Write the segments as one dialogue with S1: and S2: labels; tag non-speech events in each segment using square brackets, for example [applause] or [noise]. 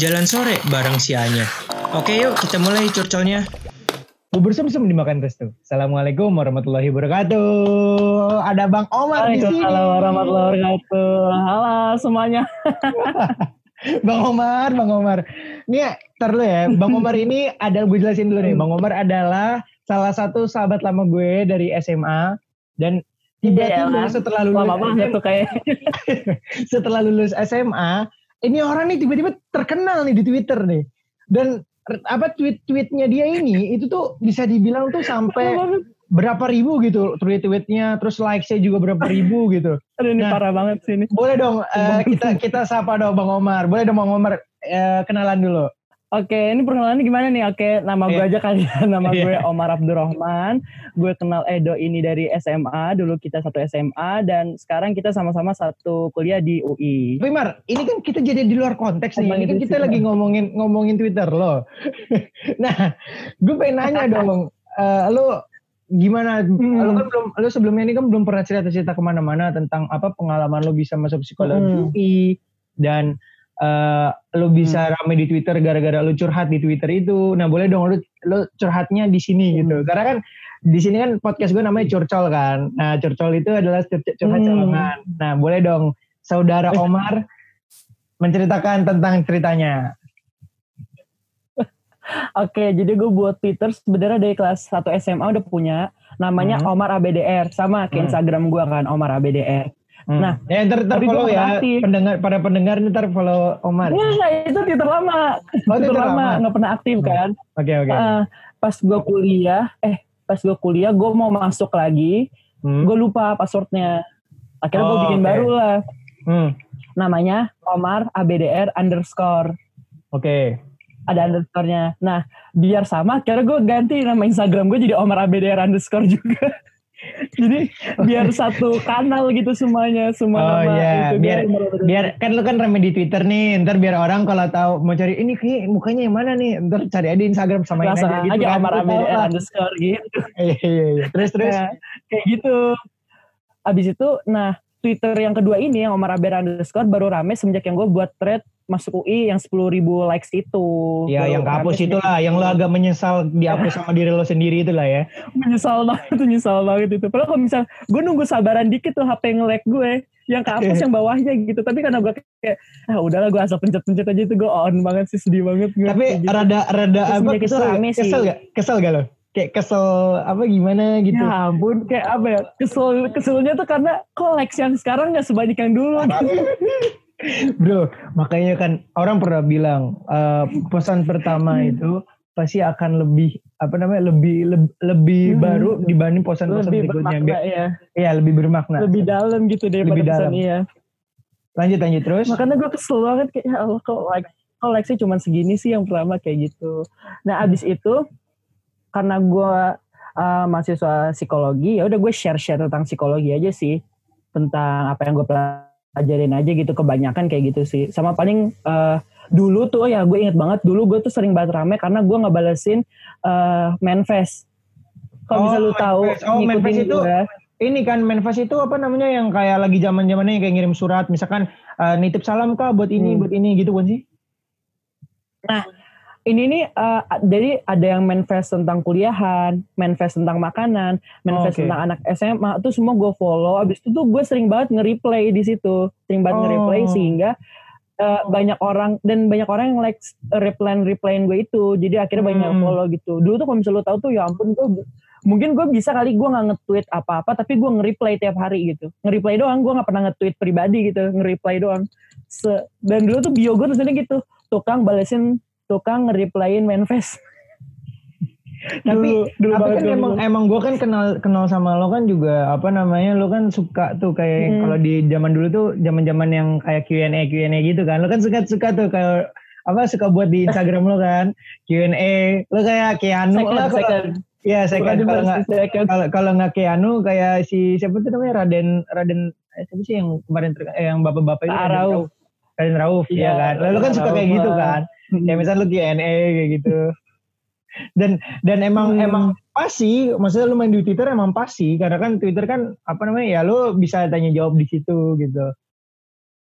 S1: jalan sore bareng si Anya. Oke yuk kita mulai curcolnya.
S2: Bubur sum-sum dimakan restu. Assalamualaikum warahmatullahi wabarakatuh. Ada Bang Omar di sini.
S3: Waalaikumsalam warahmatullahi wabarakatuh. Halo semuanya. [laughs]
S2: Bang Omar, Bang Omar. Nih, ntar dulu ya. Bang Omar ini ada gue jelasin dulu nih. Bang Omar adalah salah satu sahabat lama gue dari SMA dan tiba-tiba
S3: Iya,
S2: setelah lulus
S3: Lama banget tuh kayak. [laughs]
S2: setelah lulus SMA, ini orang nih tiba-tiba terkenal nih di Twitter nih. Dan apa tweet-tweetnya dia ini itu tuh bisa dibilang tuh sampai berapa ribu gitu tweet-tweetnya, terus likes-nya juga berapa ribu gitu.
S3: Aduh ini
S2: Nah.
S3: parah banget sih ini.
S2: Boleh dong eh, kita kita sapa dong Bang Omar. Boleh dong Bang Omar eh, kenalan dulu.
S3: Oke, ini perkenalannya gimana nih? Oke, nama gue
S2: Iya.
S3: aja kali ya. Nama
S2: Iya.
S3: gue Omar Abdurrahman. Gue kenal Edo ini dari SMA. Dulu kita satu SMA dan sekarang kita sama-sama satu kuliah di UI.
S2: Tapi Mar, ini kan kita jadi di luar konteks nih. Ini kan kita
S3: sih,
S2: lagi ngomongin ngomongin Twitter loh. [laughs] nah, gue pengen nanya dong, eh, lo gimana?
S3: Hmm.
S2: Lo kan belum, lo sebelumnya ini kan belum pernah cerita-cerita ke mana-mana tentang apa pengalaman lo bisa masuk psikologi
S3: Hmm.
S2: UI dan eh, lo bisa rame di Twitter gara-gara lo curhat di Twitter itu. Nah, boleh dong lo lo curhatnya di sini gitu.
S3: Hmm.
S2: Karena kan di sini kan podcast gue namanya curcol kan. Nah, curcol itu adalah cur- curhat
S3: Hmm.
S2: Nah, boleh dong saudara Omar menceritakan tentang ceritanya. [laughs]
S3: Oke, jadi gue buat Twitter sebenarnya dari kelas 1 SMA udah punya. Namanya
S2: Hmm.
S3: Omar ABDR. Sama kayak
S2: Hmm.
S3: Instagram gue kan, Omar ABDR.
S2: Hmm.
S3: Nah,
S2: ya ntar, ntar follow ya pendengar para pendengar ntar follow Omar. Oke
S3: Nah, itu Twitter lama. [laughs]
S2: Oh,
S3: Twitter lama, nggak pernah aktif
S2: Hmm.
S3: kan.
S2: oke.
S3: Ah, pas gue kuliah, eh pas gue kuliah gue mau masuk lagi,
S2: Hmm.
S3: gue lupa passwordnya. Akhirnya gue
S2: Oh,
S3: bikin
S2: oke.
S3: baru lah.
S2: Hmm.
S3: Namanya Omar ABDR underscore.
S2: Oke.
S3: Ada underscore-nya. Nah, biar sama, akhirnya gue ganti nama Instagram gue jadi Omar ABDR underscore juga. [laughs] jadi biar satu kanal gitu semuanya, semua
S2: Oh
S3: nama
S2: iya,
S3: itu.
S2: biar
S3: ABDR.
S2: biar kan lu kan rame di Twitter nih, ntar biar orang kalau tahu mau cari ini kayak mukanya yang mana nih, ntar cari aja di Instagram samain
S3: langsung
S2: aja gitu
S3: aja
S2: kan. Lah.
S3: underscore gitu.
S2: Iya iya iya. Terus terus.
S3: Nah, kayak gitu. Abis itu, nah Twitter yang kedua ini yang Omar Aber underscore baru rame semenjak yang gue buat thread masuk UI yang 10 ribu likes itu.
S2: Ya
S3: Baru
S2: yang kehapus itulah, yang lo agak menyesal dihapus sama diri lo sendiri itulah ya. [laughs]
S3: Menyesal banget, menyesal banget itu. Padahal kalau misal gue nunggu sabaran dikit tuh HP nge-lag gue. Yang kehapus [laughs] yang bawahnya gitu. Tapi karena gue kayak, ah udahlah gue asal pencet-pencet aja itu gue on banget sih, sedih banget. gue.
S2: Tapi
S3: gitu.
S2: rada rada
S3: Terus
S2: apa kesel,
S3: rame sih.
S2: kesel gak? Kesel gak lo? Kayak kesel apa gimana gitu?
S3: Ya ampun, kayak apa ya? Kesel, keselnya tuh karena kok yang sekarang gak sebanyak yang dulu. [laughs]
S2: Bro, makanya kan orang pernah bilang eh, pesan pertama itu pasti akan lebih apa namanya lebih leb- lebih
S3: Hmm.
S2: baru dibanding pesan-pesan
S3: lebih
S2: berikutnya.
S3: bermakna
S2: Biar-
S3: ya.
S2: Iya lebih bermakna.
S3: lebih dalam gitu daripada
S2: Lebih
S3: pesan
S2: dalam.
S3: iya.
S2: Lanjut lanjut terus.
S3: Makanya gue kesel banget kayak ya Allah kok like kok like sih cuma segini sih yang pertama kayak gitu. Nah abis itu karena gue uh, mahasiswa psikologi ya udah gue share share tentang psikologi aja sih tentang apa yang gue pelajarin aja gitu kebanyakan kayak gitu sih. Sama paling uh, dulu tuh ya gue inget banget dulu gue tuh sering banget rame karena gue ngebalesin uh, manifest. Kalau bisa
S2: Oh,
S3: lu tahu
S2: manifest. Oh,
S3: ngikutin
S2: manifest itu
S3: gue.
S2: Ini kan menfas itu apa namanya yang kayak lagi zaman zamannya yang kayak ngirim surat, misalkan eh, nitip salam kak buat ini
S3: Hmm.
S2: buat ini gitu kan sih?
S3: Ini nih uh, jadi ada yang manifest tentang kuliahan, manifest tentang makanan, manifest
S2: Oke.
S3: tentang anak SMA, itu semua gue follow. Abis itu tuh gue sering banget nge-replay di situ, sering banget
S2: Oh.
S3: nge-replay sehingga uh, banyak orang dan banyak orang yang like reply replyin gue itu. Jadi akhirnya banyak yang
S2: Hmm.
S3: follow gitu. Dulu tuh kalau misalnya lo tahu tuh ya ampun gue mungkin gue bisa kali gue nggak nge-tweet apa-apa tapi gue nge-reply tiap hari gitu. Nge-reply doang, gue nggak pernah nge-tweet pribadi gitu, nge-reply doang. Se- dan dulu tuh bio gue tulisannya gitu, tukang balesin tukang nge-replyin manifest. [laughs]
S2: Tapi
S3: dulu, dulu
S2: tapi kan
S3: dulu.
S2: emang emang gue kan kenal kenal sama lo kan juga apa namanya lo kan suka tuh kayak
S3: Hmm.
S2: kalau di zaman dulu tuh zaman zaman yang kayak Q&A Q&A gitu kan lo kan suka suka tuh kayak apa suka buat di Instagram lo kan Q&A lo kayak Keanu
S3: second,
S2: lah kalau
S3: second.
S2: ya kan kalau nggak kalau kalau nggak Keanu kayak si siapa tuh namanya Raden Raden eh, siapa sih yang kemarin eh, yang bapak-bapak itu
S3: Pak
S2: Raden
S3: Rauf.
S2: Ya
S3: Iya,
S2: kan lo kan suka
S3: Rauf
S2: kayak gitu
S3: lah.
S2: kan ya misal lu Q&A kayak gitu dan dan emang
S3: Hmm.
S2: emang pas sih maksudnya lu main di Twitter emang pas sih karena kan Twitter kan apa namanya ya lu bisa tanya jawab di situ gitu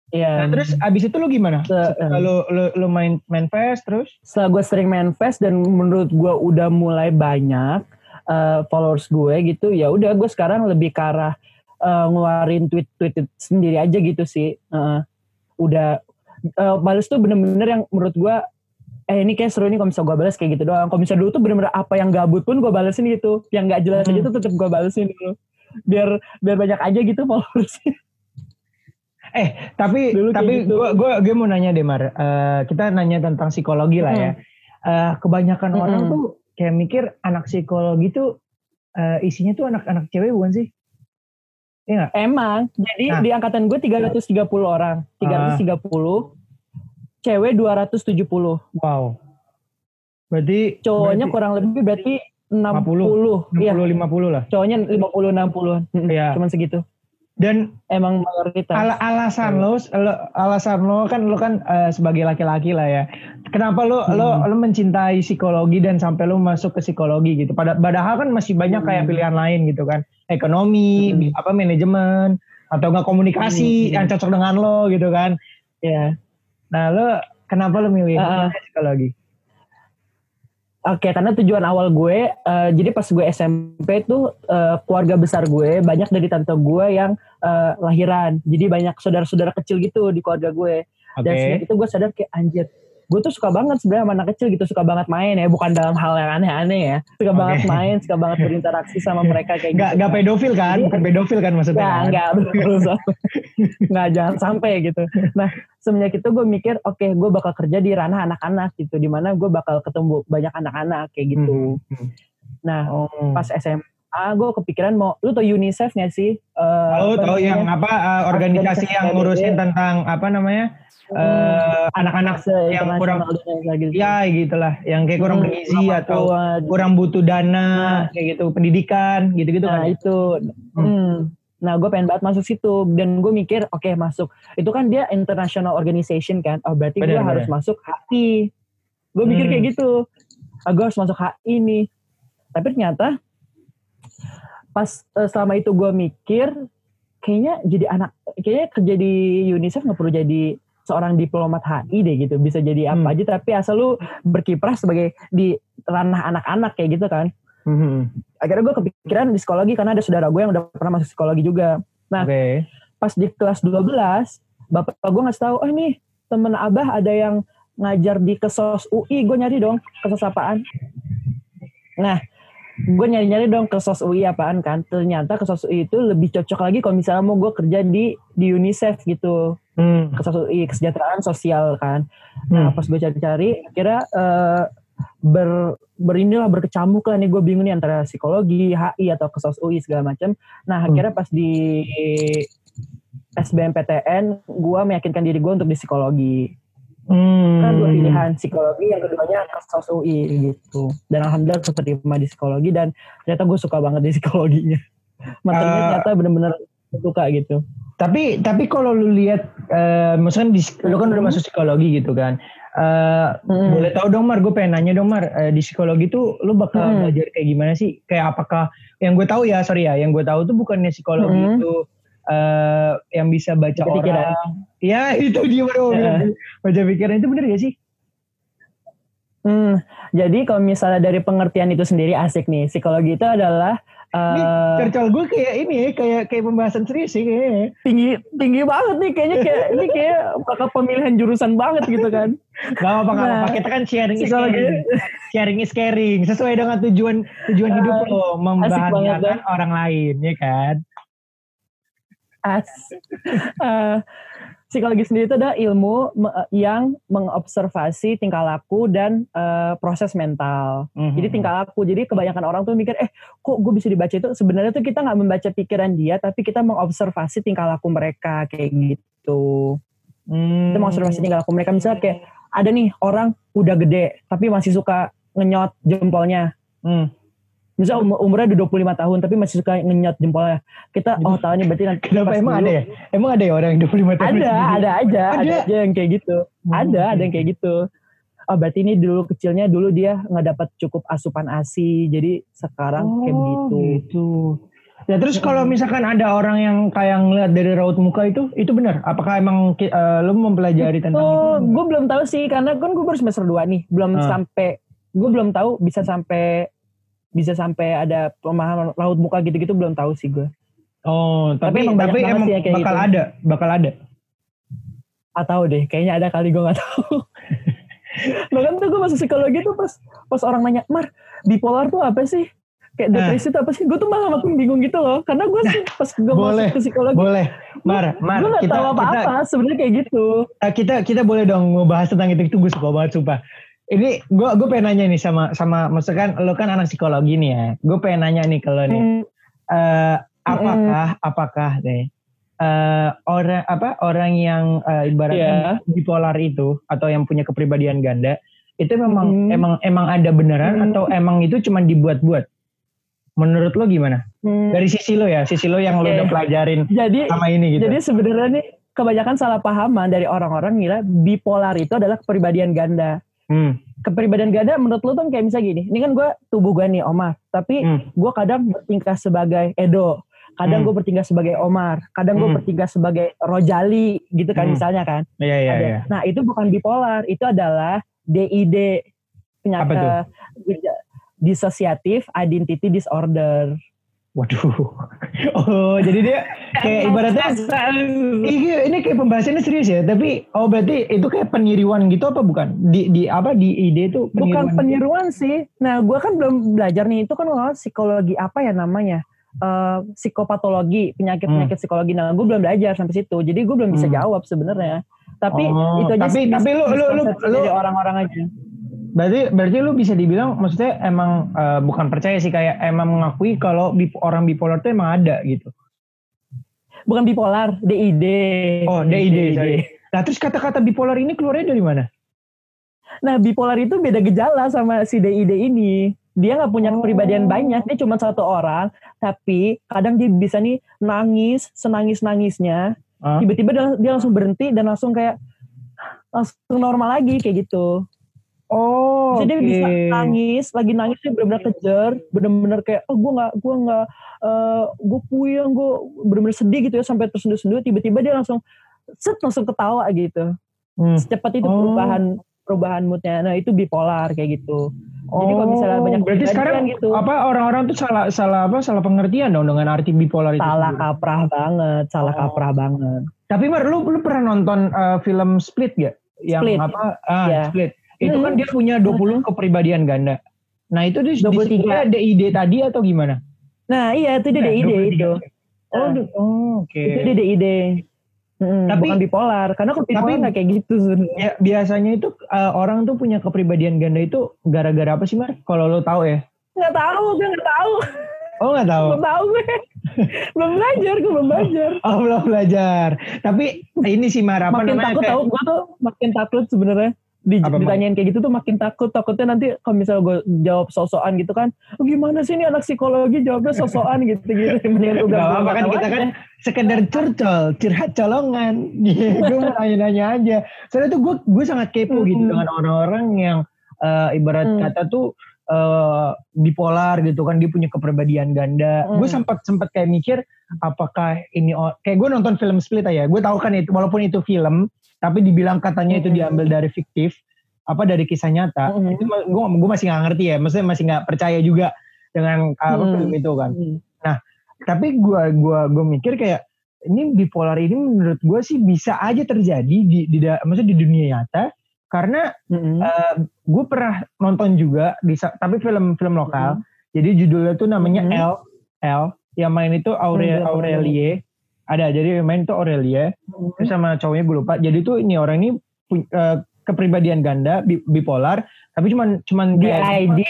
S3: Iya.
S2: Nah, terus abis itu lu gimana?
S3: Se-
S2: Setelah lu, lu, lu main main PES terus?
S3: setelah gue sering main fest dan menurut gue udah mulai banyak eh, followers gue gitu ya udah gue sekarang lebih ke arah eh, ngeluarin tweet-tweet sendiri aja gitu sih Heeh. Udah eh, balas tuh bener-bener yang menurut gue eh ini kayak seru nih kalau misalnya gue balas kayak gitu doang kalau misalnya dulu tuh bener-bener apa yang gabut pun gue balesin gitu yang gak jelas aja
S2: Hmm.
S3: tuh tetep gue balesin dulu biar biar banyak aja gitu followersnya
S2: Eh, tapi
S3: Dulu
S2: tapi
S3: gitu.
S2: gua gua gue mau nanya deh Mar. Eh, kita nanya tentang psikologi lah ya. Eh, kebanyakan
S3: Mm-mm.
S2: orang tuh kayak mikir anak psikologi tuh eh, isinya tuh anak-anak cewek bukan sih?
S3: Emang, jadi
S2: Nah.
S3: di angkatan gue 330 orang, 330, cewek 270,
S2: Wow. Berarti
S3: cowoknya
S2: berarti
S3: kurang lebih berarti 60,
S2: 60
S3: iya,
S2: 50 lah.
S3: cowoknya 50 60, Mm,
S2: Iya.
S3: cuman segitu.
S2: Dan
S3: Emang mayoritas.
S2: Al- alasan lo, lo- alasan lo kan lo kan eh, sebagai laki-laki lah ya. Kenapa lo lo
S3: Hmm.
S2: lo mencintai psikologi dan sampai lo masuk ke psikologi gitu? Pada padahal kan masih banyak kayak
S3: Hmm.
S2: pilihan lain gitu kan. Ekonomi,
S3: Hmm.
S2: apa manajemen atau enggak komunikasi
S3: Hmm.
S2: yang cocok dengan lo gitu kan.
S3: ya.
S2: Nah, lo kenapa lo milih
S3: ah.
S2: psikologi?
S3: Oke, karena tujuan awal gue, eh, jadi pas gue SMP tuh eh, keluarga besar gue banyak dari tante gue yang eh, lahiran, jadi banyak saudara-saudara kecil gitu di keluarga gue.
S2: Oke.
S3: Dan sejak itu gue sadar kayak anjir, gue tuh suka banget sebenarnya sama anak kecil gitu, suka banget main ya, bukan dalam hal yang aneh-aneh ya, suka
S2: Oke.
S3: banget main, suka banget berinteraksi sama mereka kayak
S2: Enggak
S3: gitu.
S2: enggak pedofil kan?
S3: Jadi-
S2: Bukan pedofil kan maksudnya?
S3: Enggak,
S2: kan? [laughs]
S3: betul. Enggak, jangan sampai gitu. Nah, semenjak itu gue mikir, oke, gue bakal kerja di ranah anak-anak gitu, di mana gue bakal ketemu banyak anak-anak kayak gitu.
S2: Hmm, hmm.
S3: Nah,
S2: Oh.
S3: pas SMA, gue kepikiran mau, lu tau UNICEF gak sih? Eh,
S2: Tahu
S3: apa
S2: tahu
S3: namanya?
S2: yang apa uh, organisasi
S3: Organisasi
S2: yang ngurusin tentang apa namanya eh, anak-anak yang kurang
S3: gitu.
S2: ya gitulah yang kayak kurang
S3: Hmm,
S2: bergizi atau
S3: tua.
S2: kurang butuh dana kayak gitu pendidikan gitu-gitu
S3: Nah
S2: kan.
S3: itu, hmm. nah gue pengen banget masuk situ dan gue mikir oke masuk. Itu kan dia international organization kan, oh berarti gue
S2: Benar,
S3: harus masuk HI. Gue mikir
S2: Hmm.
S3: kayak gitu, ah, gue harus masuk HI nih. Tapi ternyata pas eh, selama itu gue mikir kayaknya jadi anak, kayaknya kerja di UNICEF nggak perlu jadi seorang diplomat HI deh gitu, bisa jadi apa
S2: Hmm.
S3: aja tapi asal lu berkiprah sebagai di ranah anak-anak kayak gitu kan
S2: Mhm.
S3: akhirnya gue kepikiran di psikologi karena ada saudara gue yang udah pernah masuk psikologi juga. Nah.
S2: Oke.
S3: Pas di kelas 12, bapak gue ngasih tahu, oh nih temen abah ada yang ngajar di kesos UI, gue nyari dong kesos apaan. Nah, gue nyari-nyari dong kesos UI apaan kan. Ternyata kesos UI itu lebih cocok lagi kalau misalnya mau gue kerja di di UNICEF gitu.
S2: Hmm.
S3: Kesos UI, kesejahteraan sosial kan. Nah,
S2: Hmm.
S3: pas gue cari-cari, akhirnya eh, ber berinilah berkecamuk lah nih gue bingung nih antara psikologi, HI atau kesos UI segala macam. Nah akhirnya pas di SBMPTN, gue meyakinkan diri gue untuk di psikologi.
S2: Hmm.
S3: Kan dua pilihan psikologi, yang keduanya kesos UI gitu. Dan alhamdulillah keterima di psikologi dan ternyata gue suka banget di psikologinya. [laughs] Materinya
S2: Eh,
S3: ternyata bener-bener suka gitu.
S2: Tapi tapi kalau lu lihat eh misalkan di, lu kan udah
S3: Hmm.
S2: masuk psikologi gitu kan. Eh
S3: Hmm.
S2: boleh tahu dong Mar, gue pengen nanya dong Mar, eh, di psikologi tuh lu bakal
S3: Hmm.
S2: belajar kayak gimana sih? Kayak apakah yang gue tahu ya, sorry ya, yang gue tahu tuh bukannya psikologi
S3: Hmm.
S2: itu eh yang bisa baca
S3: pikiran.
S2: orang. Ya itu dia baru bilang. [laughs] baca pikiran itu bener gak sih?
S3: Hmm, jadi kalau misalnya dari pengertian itu sendiri asik nih. Psikologi itu adalah
S2: Ini
S3: eh,
S2: cercol gue kayak ini ya, kayak kayak pembahasan serius sih kayaknya.
S3: tinggi tinggi banget nih kayaknya kayak ini kayak bakal pemilihan jurusan banget gitu kan.
S2: Gak apa-apa.
S3: Nah,
S2: Kita kan sharing is caring. Sharing is caring. Sesuai dengan tujuan tujuan hidup
S3: Ah,
S2: lo. Membahagiakan
S3: kan?
S2: orang lain, ya kan?
S3: As. [laughs] Eh, psikologi sendiri itu adalah ilmu me- yang mengobservasi tingkah laku dan eh, proses mental.
S2: Mhm.
S3: Jadi tingkah laku. Jadi kebanyakan orang tuh mikir, eh kok gue bisa dibaca itu? Sebenarnya tuh kita nggak membaca pikiran dia, tapi kita mengobservasi tingkah laku mereka kayak gitu.
S2: Hmm.
S3: Kita mengobservasi tingkah laku mereka. Misalnya kayak ada nih orang udah gede, tapi masih suka ngenyot jempolnya.
S2: Hmm.
S3: Misal um- umurnya udah 25 tahun tapi masih suka ngenyot jempolnya. Kita oh tahu nih berarti nanti
S2: Kenapa emang
S3: dulu-
S2: ada ya? Emang ada ya orang yang 25 tahun?
S3: Ada, ada aja, ada.
S2: Ada?
S3: aja yang kayak gitu.
S2: Hmm.
S3: Ada, ada yang kayak gitu. Oh berarti ini dulu kecilnya dulu dia nggak dapat cukup asupan ASI, jadi sekarang kayak
S2: Oh,
S3: begitu.
S2: gitu. Ya terus kalau misalkan ada orang yang kayak ngeliat dari raut muka itu, itu benar? Apakah emang eh, lu mempelajari tentang itu?
S3: Oh, gue belum tahu sih karena kan gue baru semester 2 nih, belum
S2: Ah.
S3: sampai gue belum tahu bisa sampai bisa sampai ada pemahaman raut muka gitu-gitu belum tahu sih gue.
S2: Oh, tapi
S3: Tapi emang
S2: tapi emang
S3: kayak
S2: bakal
S3: gitu.
S2: ada, bakal ada.
S3: Atau deh, kayaknya ada kali gue nggak tahu. [laughs] Bahkan tuh gue masuk psikologi tuh pas pas orang nanya, Mar, bipolar tuh apa sih? Kayak
S2: Nah.
S3: depresi tuh apa sih? Gue tuh malah makin bingung gitu loh. Karena gue sih pas gue
S2: boleh,
S3: masuk ke psikologi,
S2: Boleh, Mar, Mar,
S3: gue gak
S2: kita,
S3: tahu apa-apa sebenarnya kayak gitu.
S2: eh, kita kita boleh dong ngebahas tentang itu itu gue suka banget sumpah. Ini gue gue pengen nanya nih sama sama maksudnya kan lo kan anak psikologi nih ya. Gue pengen nanya nih ke lo nih.
S3: Hmm,
S2: eh apakah apakah deh eh orang apa orang yang eh, ibaratnya bipolar itu atau yang punya kepribadian ganda itu memang
S3: Hmm.
S2: emang emang ada beneran
S3: Hmm.
S2: atau emang itu cuma dibuat-buat? Menurut lo gimana?
S3: hmm.
S2: Dari sisi lo ya, sisi lo yang lo
S3: Oke.
S2: udah pelajarin
S3: Jadi
S2: sama ini gitu.
S3: Jadi sebenarnya nih kebanyakan salah pahaman dari orang-orang ngira bipolar itu adalah kepribadian ganda.
S2: Hmm.
S3: Kepribadian ganda menurut lu tuh kayak misalnya gini, ini kan gue tubuh gue nih Omar, tapi
S2: Hmm.
S3: gue kadang bertingkah sebagai Edo, kadang
S2: Hmm.
S3: gue bertingkah sebagai Omar, kadang gue
S2: Hmm.
S3: bertingkah sebagai Rojali gitu kan
S2: Hmm.
S3: misalnya kan.
S2: Iya iya iya.
S3: Nah itu bukan bipolar, itu adalah DID
S2: Apa tuh?
S3: penyakit dissociative identity disorder.
S2: Waduh. Oh, jadi dia kayak ibaratnya Iya, ini kayak pembahasannya serius ya. Tapi oh berarti itu kayak peniruan gitu apa bukan? Di di apa di ide itu
S3: Bukan
S2: peniruan?
S3: peniruan sih. Nah, gue kan belum belajar nih. Itu kan kalau psikologi apa ya namanya? Eh, psikopatologi, penyakit-penyakit psikologi. Nah, gue belum belajar sampai situ. Jadi gue belum bisa
S2: Hmm.
S3: jawab sebenarnya. Tapi
S2: Oh,
S3: itu aja
S2: tapi-
S3: sih
S2: tapi lu- lu- lu- lu-
S3: orang-orang aja.
S2: Berarti berarti lu bisa dibilang maksudnya emang eh, bukan percaya sih kayak emang mengakui kalau bip- orang bipolar itu emang ada gitu.
S3: Bukan bipolar, DID.
S2: Oh, DID, sorry. Nah, terus kata-kata bipolar ini keluarnya dari mana?
S3: Nah, bipolar itu beda gejala sama si DID ini. Dia nggak punya
S2: Oh.
S3: kepribadian banyak, dia cuma satu orang, tapi kadang dia bisa nih nangis, senangis-nangisnya,
S2: Hah?
S3: tiba-tiba dia, dia langsung berhenti dan langsung kayak langsung normal lagi kayak gitu.
S2: Oh,
S3: Jadi dia
S2: oke.
S3: bisa nangis, lagi nangis dia benar-benar kejer, benar-benar kayak oh gue nggak gue nggak eh gue puyeng, gue benar-benar sedih gitu ya sampai tersenduh-senduh, tiba-tiba dia langsung set langsung ketawa gitu.
S2: Hmm.
S3: Secepat itu
S2: Oh.
S3: perubahan perubahan moodnya. Nah itu bipolar kayak gitu. Jadi kalau misalnya banyak
S2: Oh, berarti
S3: kepribadian
S2: sekarang
S3: gitu.
S2: apa orang-orang tuh salah salah apa salah pengertian dong dengan arti bipolar itu.
S3: salah
S2: sendiri.
S3: kaprah banget, salah
S2: Oh.
S3: kaprah banget.
S2: Tapi Mar, lu lu pernah nonton eh, film Split gak? Yang
S3: Split.
S2: apa? Ah,
S3: Iya.
S2: Split. Itu
S3: Hmm.
S2: kan dia punya 20 kepribadian ganda. Nah, itu di
S3: 23.
S2: ada ide tadi atau gimana?
S3: Nah iya itu dia
S2: Nah,
S3: DID
S2: 23.
S3: itu.
S2: Oh, du- oh, oke.
S3: Itu dia DID. Mm,
S2: Tapi-
S3: bukan bipolar. Karena kalau bipolar nggak kayak gitu sebenarnya.
S2: Ya, biasanya itu eh, orang tuh punya kepribadian ganda itu gara-gara apa sih, Mar? Kalau lo tahu ya.
S3: Nggak tahu, gue nggak tahu.
S2: Oh, nggak tahu.
S3: Belum tahu gue. [laughs] belum belajar, gue belum belajar.
S2: Oh, belum belajar. Tapi ini sih Mar, apa
S3: makin
S2: namanya?
S3: takut
S2: kayak-
S3: tahu, gue tuh makin takut sebenarnya. Di,
S2: Apa,
S3: ditanyain kayak gitu tuh makin takut. Takutnya nanti kalau misalnya gue jawab sosokan gitu kan, "Oh, gimana sih ini anak psikologi jawabnya sosokan gitu-gitu. [laughs] Mendingan gue
S2: Gak apa-apa kan kita kan sekedar curcol, curhat colongan. [laughs] Iya, gue mau nanya-nanya aja. Soalnya tuh gue gue sangat kepo gitu
S3: Mm-mm.
S2: dengan orang-orang yang eh, ibarat
S3: Mm.
S2: kata tuh eh, bipolar gitu kan dia punya kepribadian ganda.
S3: Mm.
S2: Gue sempat sempat kayak mikir apakah ini kayak gue nonton film Split aja. Gue tahu kan itu walaupun itu film tapi dibilang katanya itu diambil dari fiktif apa dari kisah nyata.
S3: Mm-mm.
S2: Itu gue gue masih nggak ngerti ya. Maksudnya masih nggak percaya juga dengan apa
S3: Mm.
S2: film itu kan
S3: Hmm.
S2: tapi gua gua gua mikir kayak ini bipolar ini menurut gua sih bisa aja terjadi di di da- maksudnya di dunia nyata karena
S3: Mm-mm.
S2: gue pernah nonton juga di tapi film film lokal jadi judulnya tuh namanya
S3: Mhm.
S2: L L yang main itu Aure,
S3: Hmm,
S2: Aurelie ada jadi main itu Aurelie terus sama cowoknya gue lupa jadi tuh ini orang ini eh, kepribadian ganda bi- bipolar tapi cuman cuman
S3: DID.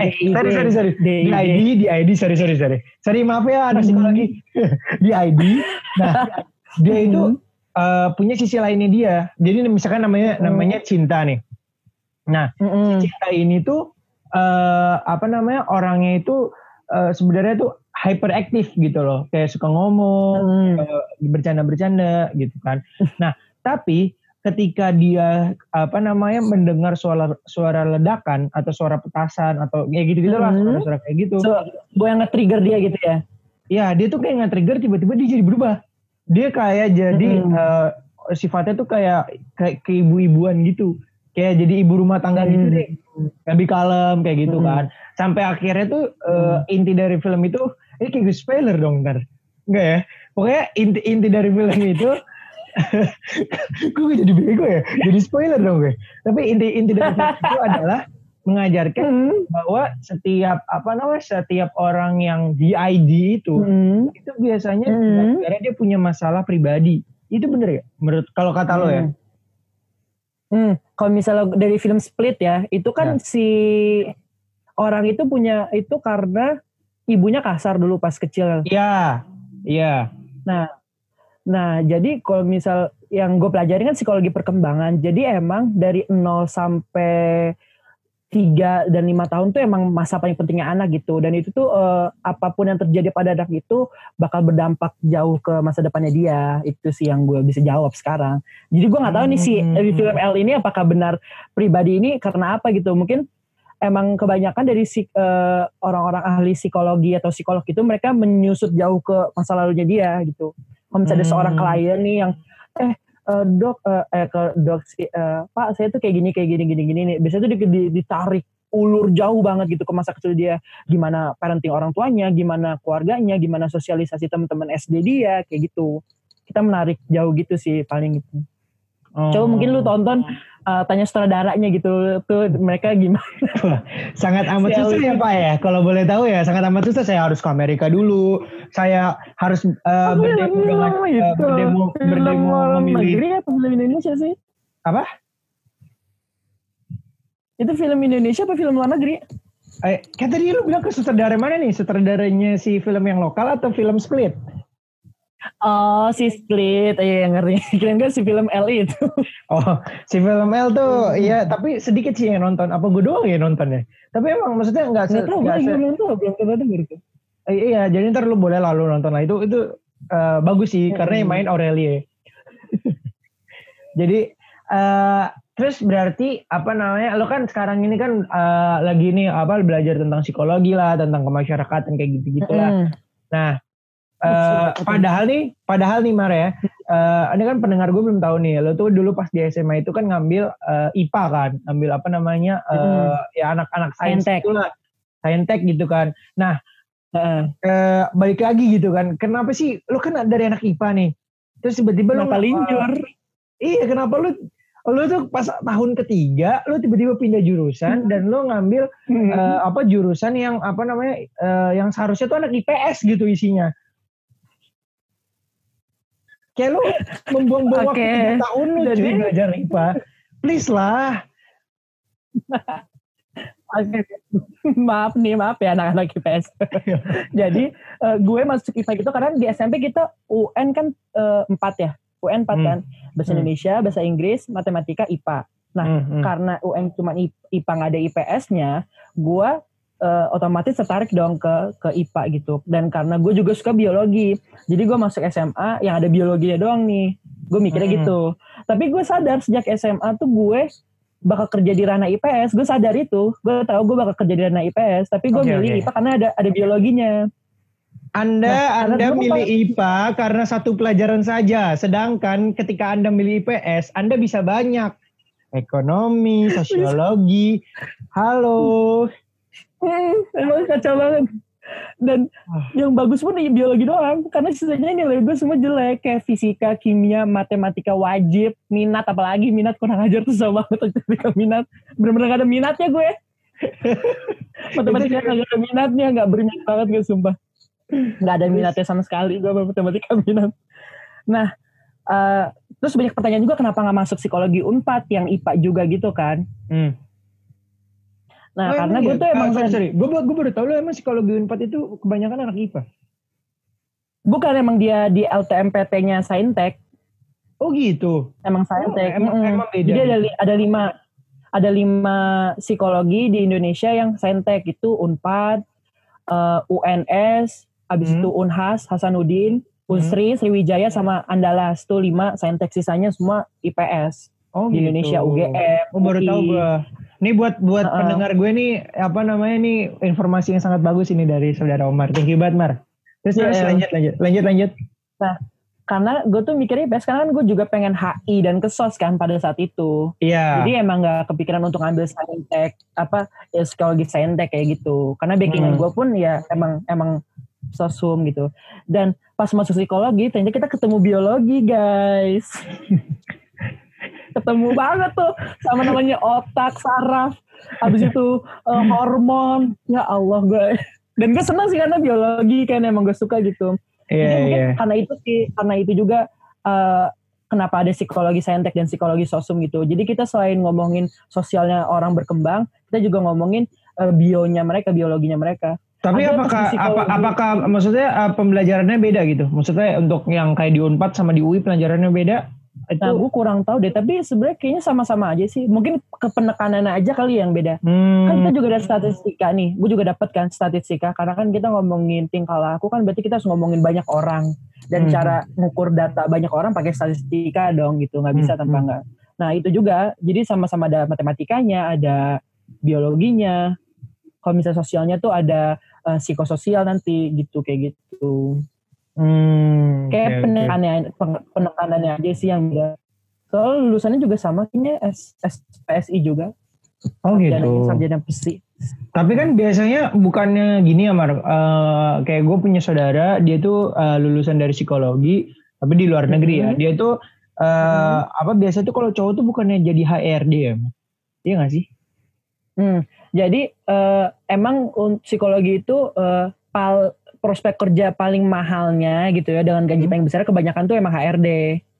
S2: Eh, sorry, sorry, sorry.
S3: DID.
S2: di ID, di ID, sorry, sorry, sorry. Sorry, maaf ya anak
S3: Hmm.
S2: psikologi. [laughs] di ID. Nah, [laughs] dia itu
S3: Hmm.
S2: eh, punya sisi lainnya dia. Jadi misalkan namanya
S3: Hmm.
S2: namanya cinta nih. Nah,
S3: Mm-mm.
S2: cinta ini tuh eh, apa namanya orangnya itu eh, sebenarnya tuh hyperaktif gitu loh. Kayak suka ngomong,
S3: Mm.
S2: eh, bercanda-bercanda gitu kan. Nah, tapi ketika dia apa namanya mendengar suara suara ledakan atau suara petasan atau kayak gitu gitulah
S3: Hmm.
S2: suara-suara kayak gitu.
S3: So, gue yang nge-trigger dia gitu ya.
S2: ya dia tuh kayak nge-trigger tiba-tiba dia jadi berubah. Dia kayak jadi
S3: Mm-mm.
S2: eh, sifatnya tuh kayak kayak keibu-ibuan gitu. Kayak jadi ibu rumah tangga gitu
S3: Mm.
S2: deh. Lebih kalem kayak gitu
S3: Mm.
S2: kan. Sampai akhirnya tuh eh, inti dari film itu ini kayak gue spoiler dong ntar. Enggak ya? Pokoknya inti inti dari film itu [laughs] gue jadi bego ya. Jadi spoiler dong gue. Tapi inti inti dari film itu adalah mengajarkan
S3: Hmm.
S2: bahwa setiap apa namanya setiap orang yang di ID itu
S3: Hmm.
S2: itu biasanya
S3: Hmm.
S2: karena dia punya masalah pribadi. Itu bener ya? Menurut kalau kata lo ya?
S3: Hmm. Hmm, kalau misalnya dari film Split ya, itu
S2: Ya.
S3: kan si orang itu punya itu karena ibunya kasar dulu pas kecil.
S2: Iya. Iya.
S3: Nah, jadi kalau misal yang gue pelajari kan psikologi perkembangan. Jadi emang dari 0 sampai 3 dan 5 tahun tuh emang masa paling pentingnya anak gitu. Dan itu tuh eh, apa pun yang terjadi pada anak itu bakal berdampak jauh ke masa depannya dia. Itu sih yang gue bisa jawab sekarang. Jadi gue nggak tahu nih si
S2: Hmm.
S3: film L ini apakah benar pribadi ini karena apa gitu. Mungkin emang kebanyakan dari si- eh, orang-orang ahli psikologi atau psikolog itu mereka menyusut jauh ke masa lalunya dia gitu. Kalau misalnya ada
S2: Hmm.
S3: seorang klien nih yang eh eh, dok eh, eh, ke dok si- eh, pak saya tuh kayak gini kayak gini gini gini nih biasanya tuh di- di- ditarik ulur jauh banget gitu ke masa kecil dia gimana parenting orang tuanya gimana keluarganya gimana sosialisasi teman-teman SD dia kayak gitu kita menarik jauh gitu sih paling gitu
S2: Oh.
S3: coba mungkin lu tonton eh, tanya sutradaranya gitu tuh mereka gimana [laughs]
S2: sangat amat susah ya Pak ya. Kalau boleh tahu ya sangat amat susah. Saya harus ke Amerika dulu. Saya harus eh, berdemo dengan eh,
S3: gitu.
S2: berdemo berdemo memilih
S3: negeri apa film Indonesia sih
S2: apa?
S3: itu film Indonesia apa film luar negeri
S2: Eh, kan tadi lu bilang ke sutradara mana nih? Sutradaranya si film yang lokal atau film split?
S3: Oh, si Split, iya yang ngeri. [laughs] Kirain kan si film L itu. [laughs]
S2: Oh, si film L tuh, iya, tapi sedikit sih yang nonton. Apa gue doang ya nontonnya? Tapi emang maksudnya nggak se,
S3: Nggak tahu, gue
S2: se-
S3: belum tahu, belum pernah denger tuh.
S2: eh, iya, jadi ntar lu boleh lalu nonton lah itu itu eh, bagus sih karena yang
S3: Hmm.
S2: main Aurelie. [laughs] jadi eh terus berarti apa namanya? Lo kan sekarang ini kan eh, lagi nih apa belajar tentang psikologi lah, tentang kemasyarakatan kayak gitu-gitu lah.
S3: Mm.
S2: Nah, eh, padahal nih, padahal nih Mar ya, eh, ini kan pendengar gue belum tahu nih, lo tuh dulu pas di SMA itu kan ngambil eh, IPA kan, ngambil apa namanya, eh,
S3: Hmm.
S2: ya anak-anak sains
S3: Saintek.
S2: itu lah, saintek gitu kan. Nah,
S3: Heeh.
S2: eh, balik lagi gitu kan, kenapa sih, lo kan dari anak IPA nih, terus tiba-tiba lo
S3: linjur?
S2: Iya, kenapa lo lo tuh pas tahun ketiga lo tiba-tiba pindah jurusan dan lo ngambil
S3: Hmm.
S2: eh, apa jurusan yang apa namanya eh, yang seharusnya tuh anak IPS gitu isinya. Kayak lu membuang-buang waktu
S3: Oke.
S2: tiga tahun lu
S3: Jadi-
S2: belajar IPA. Please lah.
S3: Maaf nih, maaf ya anak-anak IPS. [laughs] Jadi eh, gue masuk IPA gitu karena di SMP kita UN kan eh, empat ya. UN empat
S2: Hmm.
S3: kan. Bahasa
S2: Hmm.
S3: Indonesia, bahasa Inggris, matematika, IPA. Nah,
S2: Hmm, hmm.
S3: karena UN cuma IPA nggak ada IPS-nya, gue eh, otomatis tertarik dong ke ke IPA gitu. Dan karena gue juga suka biologi, jadi gue masuk SMA yang ada biologinya doang nih. Gue mikirnya
S2: Hmm.
S3: gitu. Tapi gue sadar sejak SMA tuh gue bakal kerja di ranah IPS. Gue sadar itu. Gue tahu gue bakal kerja di ranah IPS. Tapi gue
S2: Oke,
S3: milih
S2: oke.
S3: IPA karena ada ada biologinya.
S2: Anda
S3: Nah,
S2: Anda milih
S3: kan-
S2: IPA karena satu pelajaran saja, sedangkan ketika Anda milih IPS, Anda bisa banyak ekonomi, [laughs] sosiologi. Halo.
S3: Hmm, emang kacau banget. Dan
S2: Ah.
S3: yang bagus pun biologi doang. Karena sisanya nilai gue semua jelek. Kayak fisika, kimia, matematika wajib. Minat apalagi minat kurang ajar tuh sama banget. Matematika [laughs] minat. Bener-bener gak ada minatnya gue. [laughs] matematika gak ada minatnya. Gak berminat banget gue sumpah. Gak ada minatnya sama sekali gue sama matematika minat. Nah, eh, terus banyak pertanyaan juga kenapa gak masuk psikologi UNPAD yang IPA juga gitu kan.
S2: Hmm.
S3: Nah,
S2: Oh,
S3: karena
S2: emang
S3: gue
S2: iya?
S3: tuh
S2: Ah,
S3: emang
S2: sorry, sorry. Gue gue baru tahu lo emang psikologi Unpad itu kebanyakan anak IPA.
S3: bukan emang dia di LTMPT-nya Saintek,
S2: Oh gitu.
S3: emang Saintek.
S2: emang-
S3: Mm-mm.
S2: emang beda.
S3: Jadi ada li- ada lima ada lima psikologi di Indonesia yang Saintek itu Unpad, eh, UNS, habis
S2: Hmm.
S3: itu Unhas, Hasanuddin, Unsri, Sriwijaya sama Andalas tuh lima Saintek sisanya semua IPS
S2: Oh
S3: di
S2: gitu.
S3: Indonesia UGM.
S2: Oh baru tahu gue. Nih buat buat
S3: Uh-uh.
S2: pendengar gue nih apa namanya nih informasi yang sangat bagus ini dari saudara Omar. Thank you banget Mar. Terus terus
S3: iya.
S2: lanjut lanjut lanjut lanjut.
S3: karena gue tuh mikirnya IPS karena kan gue juga pengen HI dan kesos kan pada saat itu.
S2: Iya.
S3: Jadi emang gak kepikiran untuk ambil saintek apa ya psikologi saintek kayak gitu. Karena backingan
S2: Hmm.
S3: gue pun ya emang emang sosum gitu. Dan pas masuk psikologi ternyata kita ketemu biologi guys. [laughs] ketemu banget tuh sama namanya otak, saraf, habis itu eh, hormon. Ya Allah gue. Dan gue senang sih karena biologi kan emang gue suka gitu.
S2: Iya
S3: Jadi mungkin
S2: iya.
S3: karena itu sih, karena itu juga eh, kenapa ada psikologi saintek dan psikologi sosum gitu. Jadi kita selain ngomongin sosialnya orang berkembang, kita juga ngomongin eh, bionya mereka, biologinya mereka.
S2: Tapi
S3: Ada
S2: apakah apa, apakah maksudnya uh, pembelajarannya beda gitu? Maksudnya untuk yang kayak di Unpad sama di UI pelajarannya beda? Itu
S3: Nah, gue kurang tahu deh. Tapi sebenarnya kayaknya sama-sama aja sih. Mungkin kepenekanannya aja kali yang beda. Kan
S2: hmm,
S3: kita juga ada statistika nih. Gue juga dapat kan statistika. Karena kan kita ngomongin tingkah laku kan berarti kita harus ngomongin banyak orang. Dan
S2: Hmm.
S3: cara ngukur data banyak orang pakai statistika dong gitu. Nggak bisa
S2: Hmm,
S3: tanpa
S2: hmm.
S3: nggak. Nah itu juga. Jadi sama-sama ada matematikanya, ada biologinya. Kalau misalnya sosialnya tuh ada eh, psikososial nanti gitu kayak gitu.
S2: Hmm,
S3: Kayak
S2: oke.
S3: penekanannya, pen- penekanannya aja sih yang beda. Soal lulusannya juga sama kayaknya S, SPSI juga.
S2: Oh
S3: Sarjana-
S2: gitu.
S3: Sarjana pesi.
S2: Tapi kan biasanya bukannya gini ya Mar, Eh, kayak gue punya saudara dia tuh eh, lulusan dari psikologi tapi di luar negeri ya.
S3: Mhm.
S2: Dia tuh eh, apa biasa tuh kalau cowok tuh bukannya jadi HRD ya? Iya gak sih?
S3: Hmm, jadi eh, emang psikologi itu eh, pal, prospek kerja paling mahalnya gitu ya dengan gaji
S2: Hmm.
S3: paling besar kebanyakan tuh emang HRD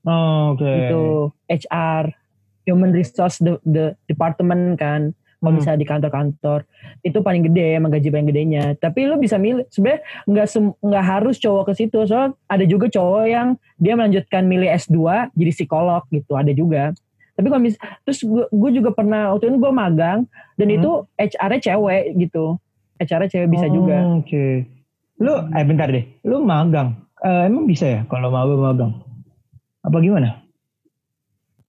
S2: Oh, Oke.
S3: gitu, HR, Human Resource de, de- Department kan. Kalau
S2: Hmm.
S3: misalnya di kantor-kantor itu paling gede emang gaji paling gedenya. Tapi lu bisa milih sebenarnya nggak nggak harus cowok ke situ. Soalnya ada juga cowok yang dia melanjutkan milih S2 jadi psikolog gitu, ada juga. Tapi kalau mis terus gue juga pernah waktu itu gue magang dan
S2: Hmm.
S3: itu HR-nya cewek gitu. HR-nya cewek bisa
S2: Oh,
S3: juga.
S2: Oke. Lu eh bentar deh. Lu magang. Eh, emang bisa ya kalau mau magang? Apa gimana?